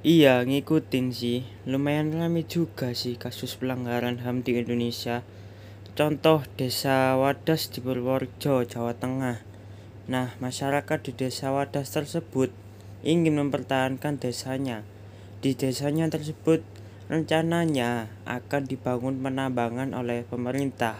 Iya, ngikutin sih. Lumayan ramai juga sih kasus pelanggaran HAM di Indonesia. Contoh Desa Wadas di Purworejo, Jawa Tengah. Nah, masyarakat di Desa Wadas tersebut ingin mempertahankan desanya. Di desanya tersebut rencananya akan dibangun penambangan oleh pemerintah.